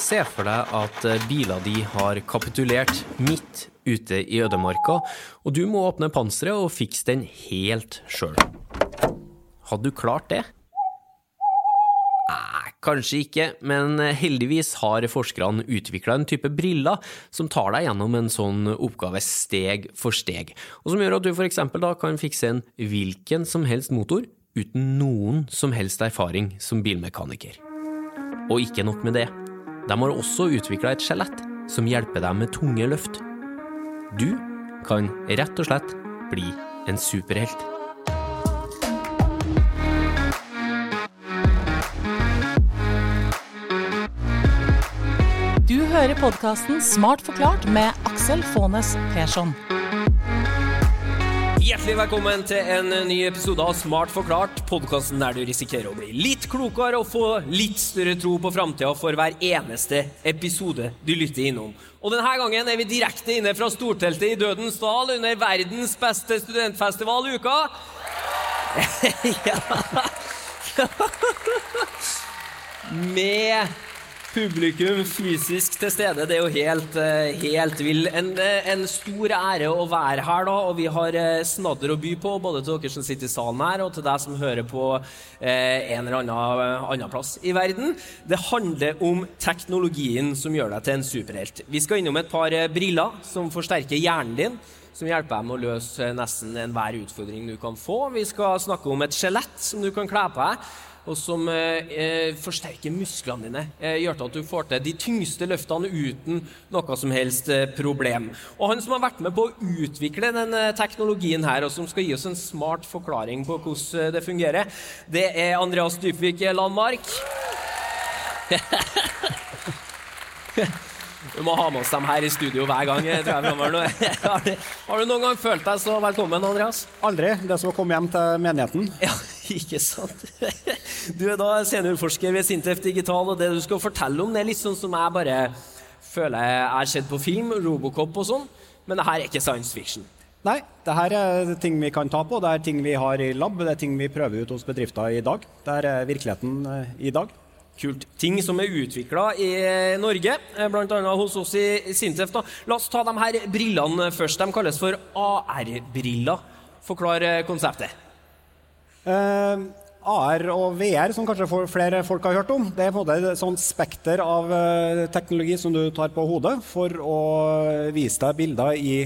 Se for deg at eh, biler di har kapitulert midt ute i ødemarka, og du må åpne panseret og fikse den helt sjøl. Hadde du klart det? Nei, kanskje ikke, men heldigvis har forskerne utvikla en type briller som tar deg gjennom en sånn oppgave steg for steg, og som gjør at du f.eks. da kan fikse en hvilken som helst motor uten noen som helst erfaring som bilmekaniker. Og ikke nok med det. De har også utvikla et skjelett som hjelper deg med tunge løft. Du kan rett og slett bli en superhelt. Du hører podkasten Smart forklart med Aksel Faanes Persson. Hjertelig velkommen til en ny episode av Smart forklart, podkasten der du risikerer å bli litt klokere og få litt større tro på framtida for hver eneste episode du lytter innom. Og denne gangen er vi direkte inne fra storteltet i Dødens dal under verdens beste studentfestival uka. ja. Med publikum fysisk til stede. Det er jo helt, eh, helt vill. En, eh, en, stor ære å være her, da. Og vi har eh, snadder å by på, både til dere som sitter i salen her, og til deg som hører på eh, en eller annen, annen plass i verden. Det handler om teknologien som gjør deg til en superhelt. Vi skal innom et par briller som forsterker hjernen din som hjelper deg med å løse nesten enhver utfordring du kan få. Vi skal snakke om et skjelett som du kan kle på deg og som eh, eh, forsterker musklene dine. Eh, gjør at du får til de tyngste løftene uten noe som helst eh, problem. Og han som har vært med på å utvikle denne eh, teknologien her, og som skal gi oss en smart forklaring på hvordan det fungerer, det er Andreas Dybvik Landmark. Vi må ha med oss dem her i studio hver gang. tror jeg har, du, har du noen gang følt deg så velkommen, Andreas? Aldri. Det som å komme hjem til menigheten. Ja, ikke sant? Du er da seniorforsker ved Sintef Digital, og det du skal fortelle om, det er litt sånn som jeg bare føler jeg har sett på film, Robocop og sånn, men det her er ikke science fiction. Nei, det her er ting vi kan ta på, det er ting vi har i lab, det er ting vi prøver ut hos bedrifter i dag. Det er virkeligheten eh, i dag. Kult. Ting som er utvikla i Norge, eh, bl.a. hos oss i Sintef. Da. La oss ta de her brillene først. De kalles for AR-briller. Forklar eh, konseptet. Uh, AR og VR, som kanskje flere folk har hørt om, det er på et sånt spekter av uh, teknologi som du tar på hodet for å vise deg bilder i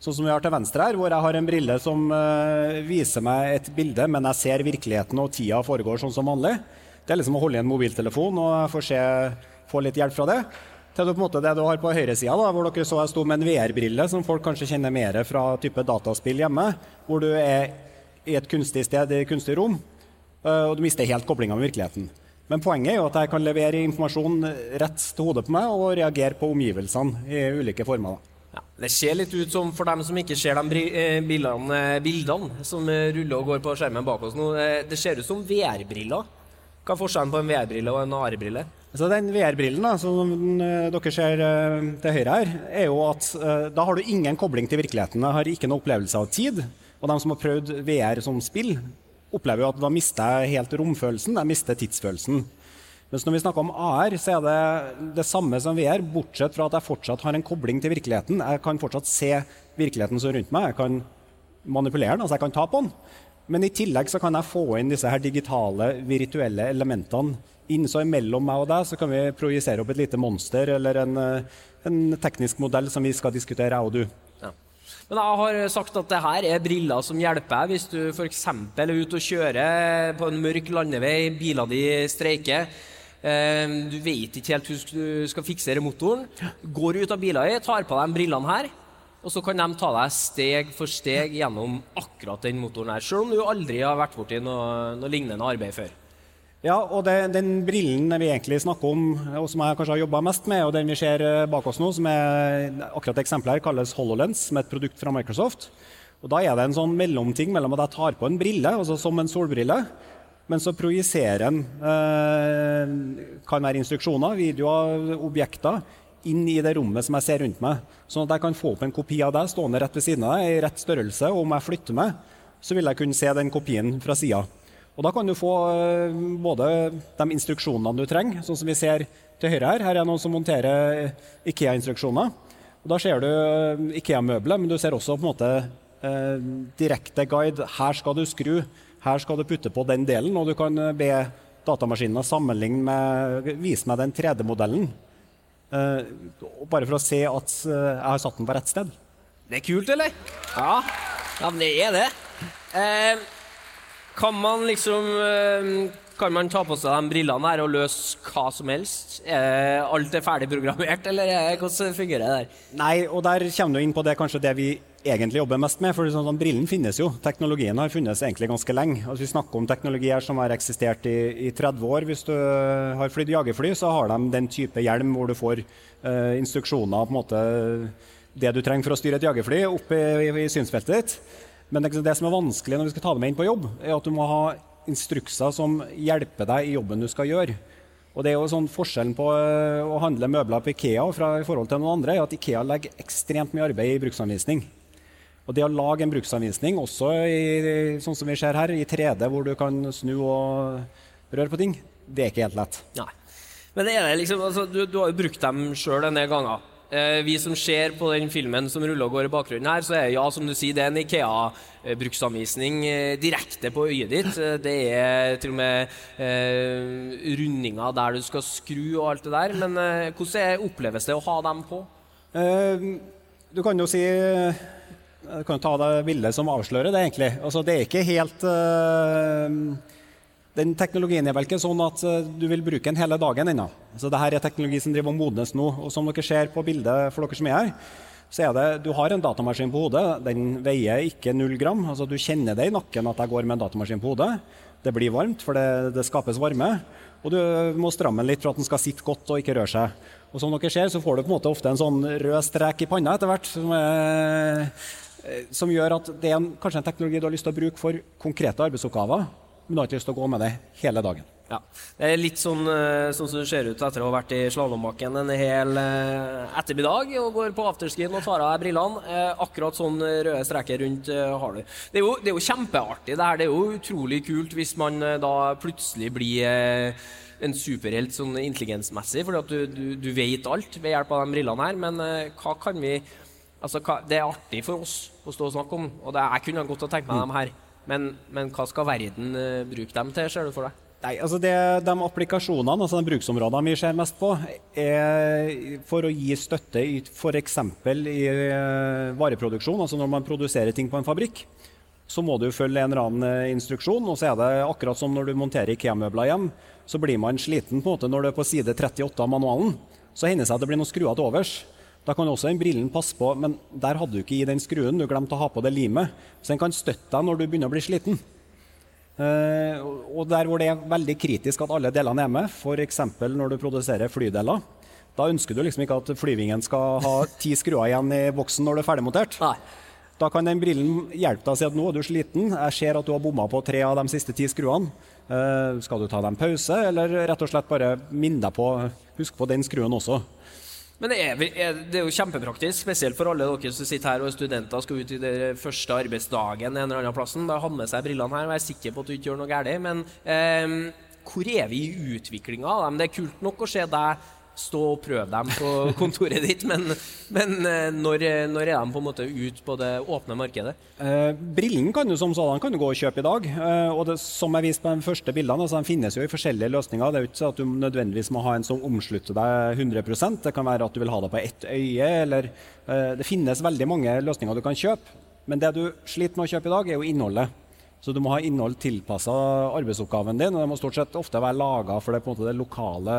Sånn som vi har til venstre her, hvor jeg har en brille som uh, viser meg et bilde, men jeg ser virkeligheten og tida foregår sånn som vanlig. Det er liksom å holde i en mobiltelefon og få, se, få litt hjelp fra det. Til det, på en måte, det du har på høyresida, hvor dere så jeg sto med en VR-brille, som folk kanskje kjenner mer fra type dataspill hjemme, hvor du er i et kunstig sted, i et kunstig rom, eh, og du mister helt koblinga med virkeligheten. Men poenget er jo at jeg kan levere informasjon rett til hodet på meg og reagere på omgivelsene i ulike former. Ja, det ser litt ut som, for dem som ikke ser de eh, bildene, bildene som ruller og går på skjermen bak oss nå, eh, det ser ut som VR-briller. Hva er forskjellen på en VR-brille og en AR-brille? Så den VR-brillen som eh, dere ser eh, til høyre her, er jo at da har du ingen kobling til virkeligheten. Har ikke noen opplevelse av tid. Og de som har prøvd VR som spill, opplever jo at da mister jeg helt romfølelsen. Jeg mister tidsfølelsen. Mens når vi snakker om AR, så er det det samme som VR, bortsett fra at jeg fortsatt har en kobling til virkeligheten. Jeg kan fortsatt se virkeligheten som er rundt meg. Jeg kan manipulere den, altså jeg kan ta på den. Men i tillegg så kan jeg få inn disse her digitale, virtuelle elementene inn. Så mellom meg og deg så kan vi projisere opp et lite monster eller en, eh, en teknisk modell som vi skal diskutere, jeg og du. Men jeg har sagt at det her er briller som hjelper hvis du f.eks. er ute og kjører på en mørk landevei, biler di streiker. Eh, du vet ikke helt hvordan du skal fiksere motoren. Går ut av bilen din, tar på deg brillene her og så kan de ta deg steg for steg gjennom akkurat den motoren her, selv om du aldri har vært borti noe, noe lignende arbeid før. Ja, og det, den brillen vi egentlig snakker om, og som jeg kanskje har jobba mest med, og den vi ser eh, bak oss nå, som er akkurat eksempelet her, kalles HoloLens, som er et produkt fra Microsoft. Og Da er det en sånn mellomting mellom at jeg tar på en brille, altså som en solbrille, men så projiserer en eh, kan være instruksjoner, videoer, objekter inn i det rommet som jeg ser rundt meg. Sånn at jeg kan få opp en kopi av deg stående rett ved siden av deg i rett størrelse. Og om jeg flytter meg, så vil jeg kunne se den kopien fra sida. Og Da kan du få eh, både de instruksjonene du trenger, sånn som vi ser til høyre her. Her er noen som monterer Ikea-instruksjoner. Og Da ser du eh, Ikea-møbelet, men du ser også på en måte eh, direkte guide. Her skal du skru, her skal du putte på den delen, og du kan be datamaskinen sammenligne med, vise meg den 3D-modellen. Eh, bare for å se at jeg har satt den på rett sted. Det er kult, eller? Ja, ja men det er det. Eh, kan man liksom eh, Kan man ta på seg de brillene her og løse hva som helst? Er alt er ferdig programmert, eller er, hvordan fungerer det der? Nei, og der kommer du inn på det kanskje det vi egentlig jobber mest med. for sånn, sånn, Brillen finnes jo. Teknologien har funnes egentlig ganske lenge. Altså, vi snakker om teknologi her som har eksistert i, i 30 år. Hvis du har flydd jagerfly, så har de den type hjelm hvor du får uh, instruksjoner på en måte det du trenger for å styre et jagerfly, opp i, i, i synsfeltet ditt. Men det, det, som er vanskelig når vi skal ta det med inn på jobb, er at du må ha instrukser som hjelper deg i jobben du skal gjøre. Og det er jo sånn Forskjellen på uh, å handle møbler på Ikea fra, i forhold til noen andre, er at Ikea legger ekstremt mye arbeid i bruksanvisning. Og det å lage en bruksanvisning, også i, sånn som vi ser her, i 3D, hvor du kan snu og røre på ting, det er ikke helt lett. Nei. Men det er det liksom, altså, du, du, har jo brukt dem sjøl en del ganger. Eh, vi som ser på den filmen som ruller og går i bakgrunnen her, så er ja, som du sier, det er en Ikea-bruksanvisning eh, direkte på øyet ditt. Eh, det er til og med eh, rundinger der du skal skru og alt det der. Men eh, hvordan oppleves det å ha dem på? Eh, du kan jo si Du kan ta det bildet som avslører det, egentlig. Altså, det er ikke helt den teknologien er vel ikke sånn at uh, du vil bruke den hele dagen ennå. Så Dette er teknologi som driver og modnes nå. og Som dere ser på bildet for dere som er her, så er det, du har en datamaskin på hodet. Den veier ikke null gram. altså Du kjenner det i nakken at jeg går med en datamaskin på hodet. Det blir varmt, for det, det skapes varme. Og du må stramme den litt for at den skal sitte godt og ikke røre seg. Og som dere ser, så får du på en måte ofte en sånn rød strek i panna etter hvert. Som, er, eh, som gjør at det er en, kanskje en teknologi du har lyst til å bruke for konkrete arbeidsoppgaver men du har ikke lyst til å gå med det hele dagen. Ja. Det er litt sånn, eh, sånn som det ser ut etter å ha vært i slalåmbakken en hel eh, ettermiddag og går på afterskien og tar av deg brillene. Eh, akkurat sånn røde streker rundt har du. Det er, jo, det er jo kjempeartig. Det, her. det er jo utrolig kult hvis man da plutselig blir en superhelt sånn intelligensmessig, fordi at du, du, du, vet alt ved hjelp av de brillene her. Men hva kan vi Altså, hva, det er artig for oss å stå og snakke om, og det, jeg kunne godt ha tenkt meg dem her. Men, men, hva skal verden uh, bruke dem til, ser du for deg? Nei, altså det, De applikasjonene, altså de bruksområdene vi ser mest på, er for å gi støtte i f.eks. i uh, vareproduksjon. altså Når man produserer ting på en fabrikk, så må du følge en eller annen uh, instruksjon. og så er det akkurat som når du monterer IKEA-møbler hjem, så blir man sliten på en måte når du er på side 38 av manualen. Så hender det seg at det blir noen skruer til overs. Da kan også den brillen passe på, men der hadde du ikke i den skruen. Du glemte å ha på det limet. Så den kan støtte deg når du begynner å bli sliten. Uh, og der hvor det er veldig kritisk at alle delene er med, f.eks. når du produserer flydeler, da ønsker du liksom ikke at flyvingen skal ha ti skruer igjen i boksen når du er ferdigmontert. Nei. Da kan den brillen hjelpe deg å si at nå er du sliten, jeg ser at du har bomma på tre av de siste ti skruene. Uh, skal du ta deg en pause, eller rett og slett bare minne deg på Husk på den skruen også. Men det er, det er, jo kjempepraktisk, spesielt for alle dere som sitter her og er studenter skal ut i den første arbeidsdagen en eller annen plassen. Da ha med seg brillene her og være sikker på at du ikke gjør noe galt. Men eh, hvor er vi i utviklinga av dem? Det er kult nok å se deg stå og prøve dem på kontoret ditt, men, men eh, når, når, er de på en måte ut på det åpne markedet? Eh, brillen kan du som sådan kan du gå og kjøpe i dag. Eh, og det, som jeg viste på de første bildene, altså, de finnes jo i forskjellige løsninger. Det er jo ikke at du nødvendigvis må ha en som omslutter deg 100% Det kan være at du vil ha det på ett øye, eller eh, Det finnes veldig mange løsninger du kan kjøpe. Men det du sliter med å kjøpe i dag, er jo innholdet. Så du må ha innhold tilpassa arbeidsoppgaven din. og Det må stort sett ofte være laga for det, måte, det lokale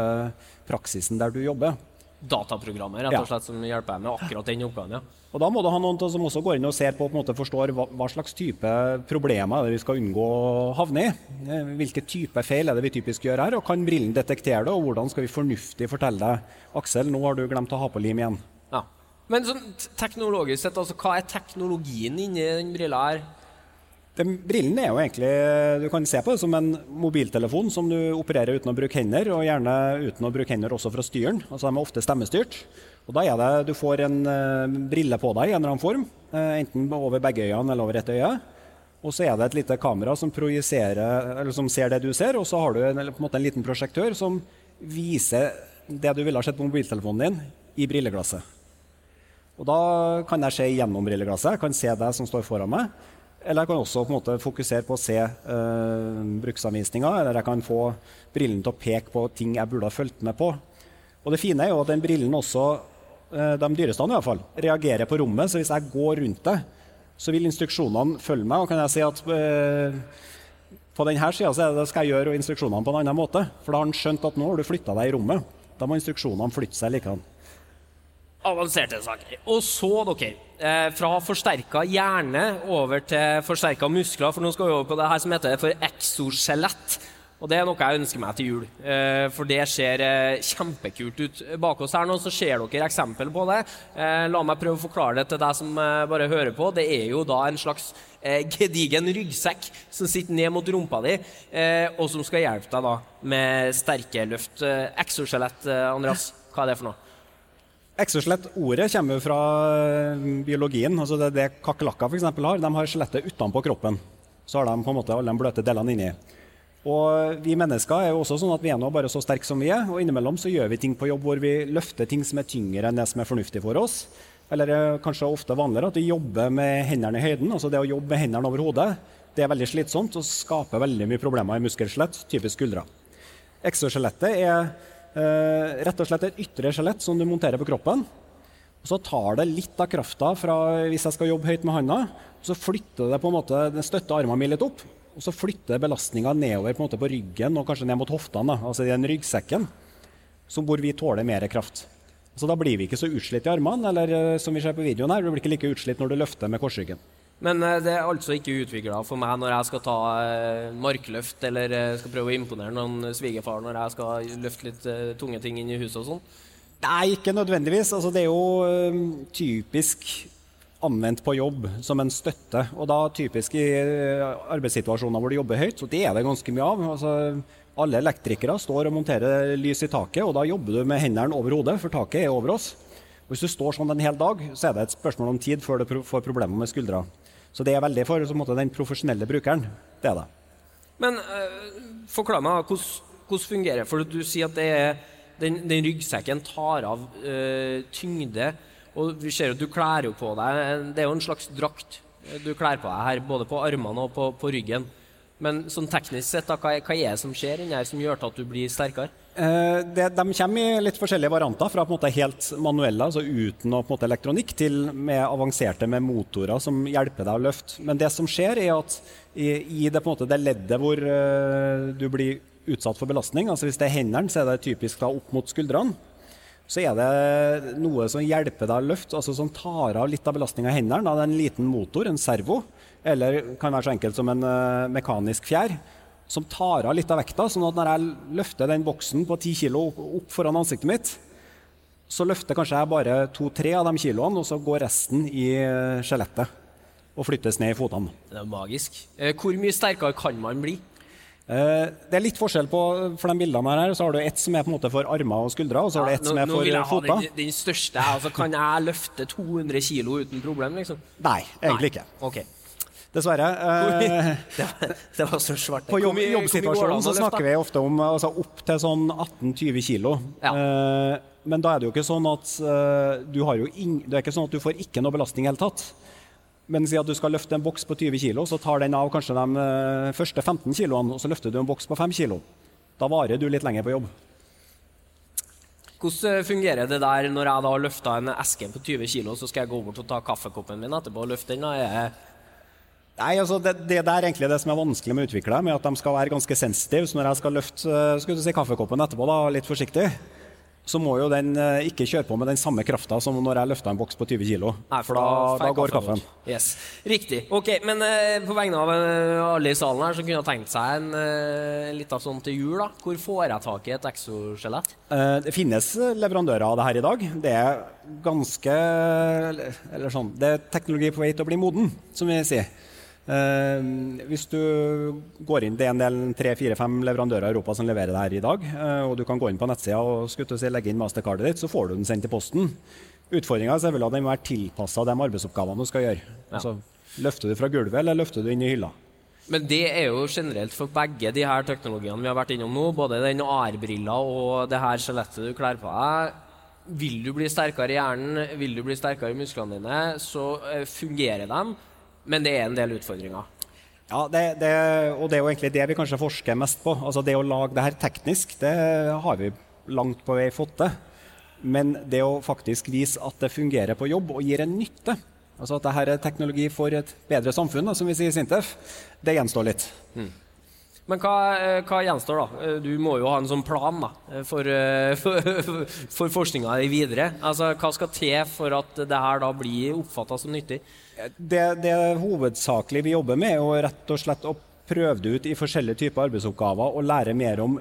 praksisen der du jobber. Dataprogrammer rett og slett, som hjelper deg med akkurat den oppgaven? ja. Og Da må du ha noen som også går inn og ser på, på en måte forstår hva, hva, slags type problemer er det vi skal unngå å havne i. Eh, hvilke type feil er det vi typisk gjør her, og kan brillen detektere det? Og hvordan skal vi fornuftig fortelle deg Aksel, nå har du glemt å ha på lim igjen. Ja. Men sånn teknologisk sett, altså, hva er teknologien inni den brilla her? Den brillen er jo egentlig Du kan se på det som en mobiltelefon som du opererer uten å bruke hender, og gjerne uten å bruke hender også fra styren. Altså De er ofte stemmestyrt. Og da er det Du får en uh, brille på deg i en eller annen form, uh, enten over begge øynene eller over ett øye. Og så er det et lite kamera som, som ser det du ser, og så har du en, en, en liten prosjektør som viser det du ville ha sett på mobiltelefonen din, i brilleglasset. Og da kan jeg se gjennom brilleglasset, jeg kan se det som står foran meg. Eller jeg kan også på en måte fokusere på å se eh, bruksanvisninga, eller jeg kan få brillen til å peke på ting jeg burde ha fulgt med på. Og det fine er jo at den brillen også, eh, de dyreste i hvert fall, reagerer på rommet. Så hvis jeg går rundt det, så vil instruksjonene følge meg. Og kan jeg si at eh, på denne sida skal jeg gjøre instruksjonene på en annen måte. For da har han skjønt at nå har du flytta deg i rommet. Da må instruksjonene flytte seg likedan. Avanserte saker. Og så, dere, eh, fra forsterka hjerne over til forsterka muskler. For nå skal vi over på det her som heter for exoskjelett. Og det er noe jeg ønsker meg til jul. Eh, for det ser eh, kjempekult ut. Bak oss her nå så ser dere eksempel på det. La meg prøve å forklare det til deg som bare hører på. Det er jo da en slags gedigen ryggsekk som sitter ned mot rumpa di, og som skal hjelpe deg da med sterke løft. Exoskjelett, Andreas, hva er det for noe? Exoskjelett-ordet kommer fra biologien. altså Det, det kakerlakker har. De har skjelettet utenpå kroppen. Så har de på en måte alle de bløte delene inni. Og vi mennesker er jo også sånn at vi er nå bare så sterke som vi er. Og innimellom så gjør vi ting på jobb hvor vi løfter ting som er tyngre enn det som er fornuftig for oss. Eller er kanskje ofte vanligere at vi jobber med hendene i høyden. Altså det å jobbe med hendene over hodet det er veldig slitsomt og skaper veldig mye problemer i muskelskjelett, typisk skuldre. Exoskjelettet er eh, rett og slett et ytre skjelett som du monterer på kroppen. Og så tar det litt av krafta fra hvis jeg skal jobbe høyt med handa, så flytter det på en måte, den støtter armene mine litt opp. Og så flytter belastninga nedover på, på, ryggen og kanskje ned mot hoftene, altså i den ryggsekken, hvor vi tåler mer kraft. Så da blir vi ikke så utslitt i armene, eller eh, som vi ser på videoen her, du blir ikke like utslitt når du løfter med korsryggen. Men eh, det er altså ikke utvikla for meg når jeg skal ta eh, markløft eller skal prøve å imponere noen svigerfar når jeg skal løfte litt tunge ting inn i huset og sånn? Nei, ikke nødvendigvis. Altså, det er jo typisk anvendt på jobb som en støtte. Og da typisk i eh, arbeidssituasjoner hvor du jobber høyt, så det er det ganske mye av. Altså, alle elektrikere står og monterer lys i taket, og da jobber du med hendene over hodet, for taket er over oss. Hvis du står sånn en hel dag, så er det et spørsmål om tid før du får problemer med skuldra. Så det er veldig for måte, den profesjonelle brukeren. Det er det. Men uh, forklar meg, hvordan, fungerer det? For du sier at er, den, den ryggsekken tar av uh, tyngde og vi ser at du kler jo på deg Det er jo en slags drakt du kler på deg her, både på armene og på, på ryggen. Men sånn teknisk sett, da, hva, hva, er det som skjer inni her som gjør at du blir sterkere? Eh, det, de kommer i litt forskjellige varianter, fra helt manuelle, altså uten elektronikk, til med avanserte med motorer som hjelper deg å løfte. Men det som skjer, er at i, i det, måte, det, leddet hvor uh, du blir utsatt for belastning, altså hvis det er hendene, så er det typisk da opp mot skuldrene så er det noe som hjelper deg å løfte, altså som tar av litt av belastninga i hendene. Da det er en liten motor, en servo, eller kan være så enkelt som en uh, mekanisk fjær, som tar av litt av vekta. sånn at når jeg løfter den boksen på 10 kilo opp foran ansiktet mitt, så løfter kanskje jeg bare to-tre av de kiloene, og så går resten i uh, skjelettet og flyttes ned i fotene. Det er magisk. Eh, hvor mye sterkere kan man bli? Eh, det er litt forskjell på for de bildene her. Så har du ett som er på en måte for armer og skuldre, og så har du ett som er for føtter. Den, den største. Altså, kan jeg løfte 200 kg uten problem? liksom? Nei, egentlig ikke. Okay. Dessverre. Eh, det, var, det, var, så svart. På jobb, jobbsituasjonen så snakker vi ofte om altså, opp til sånn 18-20 kg. Ja. Eh, men da er det jo ikke sånn at uh, du har jo ing, det er ikke sånn at du får ikke noe belastning i det hele tatt. Men si at du skal løfte en boks på 20 kg, så tar den av kanskje de eh, første 15 kiloene, og så løfter du en boks på 5 kg. Da varer du litt lenger på jobb. Hvordan eh, fungerer det der når jeg da har løfta en eske på 20 kg, så skal jeg gå bort og ta kaffekoppen min etterpå og løfte den? Da? Nei, altså det, det, er egentlig det som er vanskelig med å utvikle, med at de skal være ganske sensitive. Så når jeg skal løfte eh, si, kaffekoppen etterpå, da, litt forsiktig, så må jo den eh, ikke kjøre på med den samme krafta som når jeg løfter en boks på 20 kg. For da, da går kaffen. Yes. Riktig. Ok, Men uh, på vegne av uh, alle i salen her, så kunne jeg tenkt seg en uh, litt av sånn til jul. da. Hvor får jeg tak i et exoskjelett? Det finnes leverandører av det her i dag. Det er ganske Eller sånn Det er teknologi på vei til å bli moden, som vi sier. Uh, hvis du går inn, Det er en del tre-fire-fem leverandører i Europa som leverer det her i dag. Uh, og Du kan gå inn på nettsida og si, legge inn mastercardet ditt, så får du den sendt i posten. Utfordringa er selvfølgelig at den må være tilpassa de arbeidsoppgavene du skal gjøre. Ja. Altså, Løfter du fra gulvet, eller løfter du inn i hylla? Men det er jo generelt for begge de her teknologiene vi har vært innom nå, både den AR-brilla og det her skjelettet du kler på deg. Vil du bli sterkere i hjernen, vil du bli sterkere i musklene dine, så eh, fungerer de, men det er en del utfordringer. Ja, det, det, og det er jo egentlig det vi kanskje forsker mest på. Altså Det å lage det her teknisk, det har vi langt på vei fått til. Men det å faktisk vise at det fungerer på jobb og gir en nytte, altså at dette er teknologi for et bedre samfunn, som vi sier i Sintef, det gjenstår litt. Mm. Men hva, eh, hva, gjenstår, da? Eh, du må jo ha en sånn plan da, eh, for, for, for forskninga videre. Altså, Hva skal til for at det her da blir oppfatta som nyttig? Det, det hovedsakelig vi jobber med, er rett og slett å prøve det ut i forskjellige typer arbeidsoppgaver og lære mer om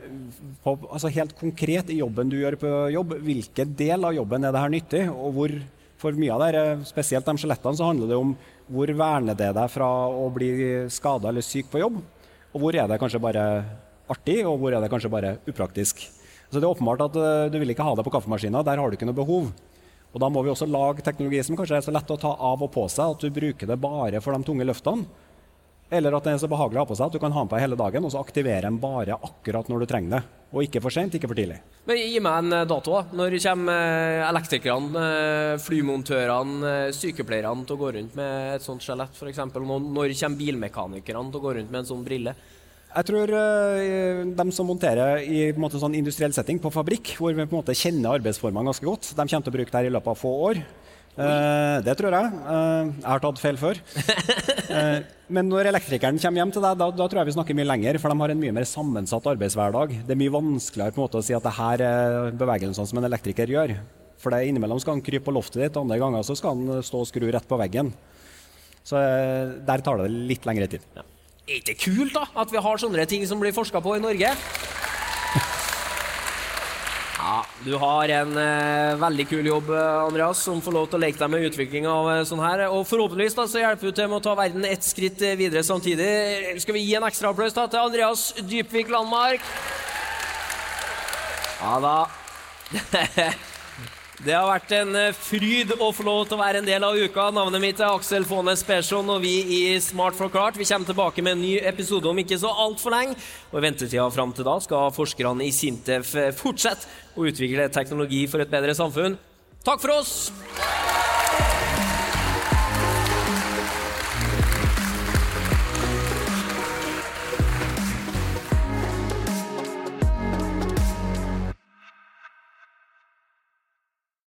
på, altså helt konkret i jobben du gjør på jobb, hvilken del av jobben er det her nyttig, og hvor for mye av det, spesielt de skjelettene, så handler det om hvor verner det deg fra å bli skada eller syk på jobb. Og hvor er det kanskje bare artig, og hvor er det kanskje bare upraktisk. Så det er åpenbart at uh, Du vil ikke ha det på kaffemaskina, der har du ikke noe behov. Og Da må vi også lage teknologi som kanskje er så lett å ta av og på seg at du bruker det bare for de tunge løftene. Eller at den er så behagelig å ha på seg at du kan ha den på hele dagen, og så aktivere den bare akkurat når du trenger det. Og ikke for sent, ikke for tidlig. Men Gi meg en eh, dato. da. Når kommer eh, elektrikerne, flymontørene, sykepleierne til å gå rundt med et sånt skjelett f.eks.? Når kommer bilmekanikerne til å gå rundt med en sånn brille? Jeg tror de som monterer i sånn industriell setting på fabrikk, hvor vi på en måte kjenner arbeidsformene ganske godt, de kommer til å bruke det her i løpet av få år. Uh, det tror jeg. Uh, jeg har tatt feil før. men når elektrikeren kommer hjem til deg, da, da, tror jeg vi snakker mye lenger, for de har en mye mer sammensatt arbeidshverdag. Det er mye vanskeligere på en måte å si at det her er bevegelsene som en elektriker gjør. For det innimellom skal han krype på loftet ditt, andre ganger så skal han stå og skru rett på veggen. Så der tar det litt lengre tid. Ja. Er ikke kult da, at vi har sånne ting som blir forska på i Norge? Du har en eh, veldig kul jobb, Andreas, som får lov til å leke deg med utvikling av eh, sånn her. Og forhåpentligvis da, så hjelper du til med å ta verden ett skritt eh, videre samtidig. Skal vi gi en ekstra applaus da, til Andreas Dypvik Landmark? Ja da. Det har vært en eh, fryd å få lov til å være en del av uka. Navnet mitt er Aksel Faanes Persson, og vi i Smart forklart vi kommer tilbake med en ny episode om ikke så altfor lenge. Og I ventetida fram til da skal forskerne i Sintef eh, fortsette å utvikle teknologi for et bedre samfunn. Takk for oss!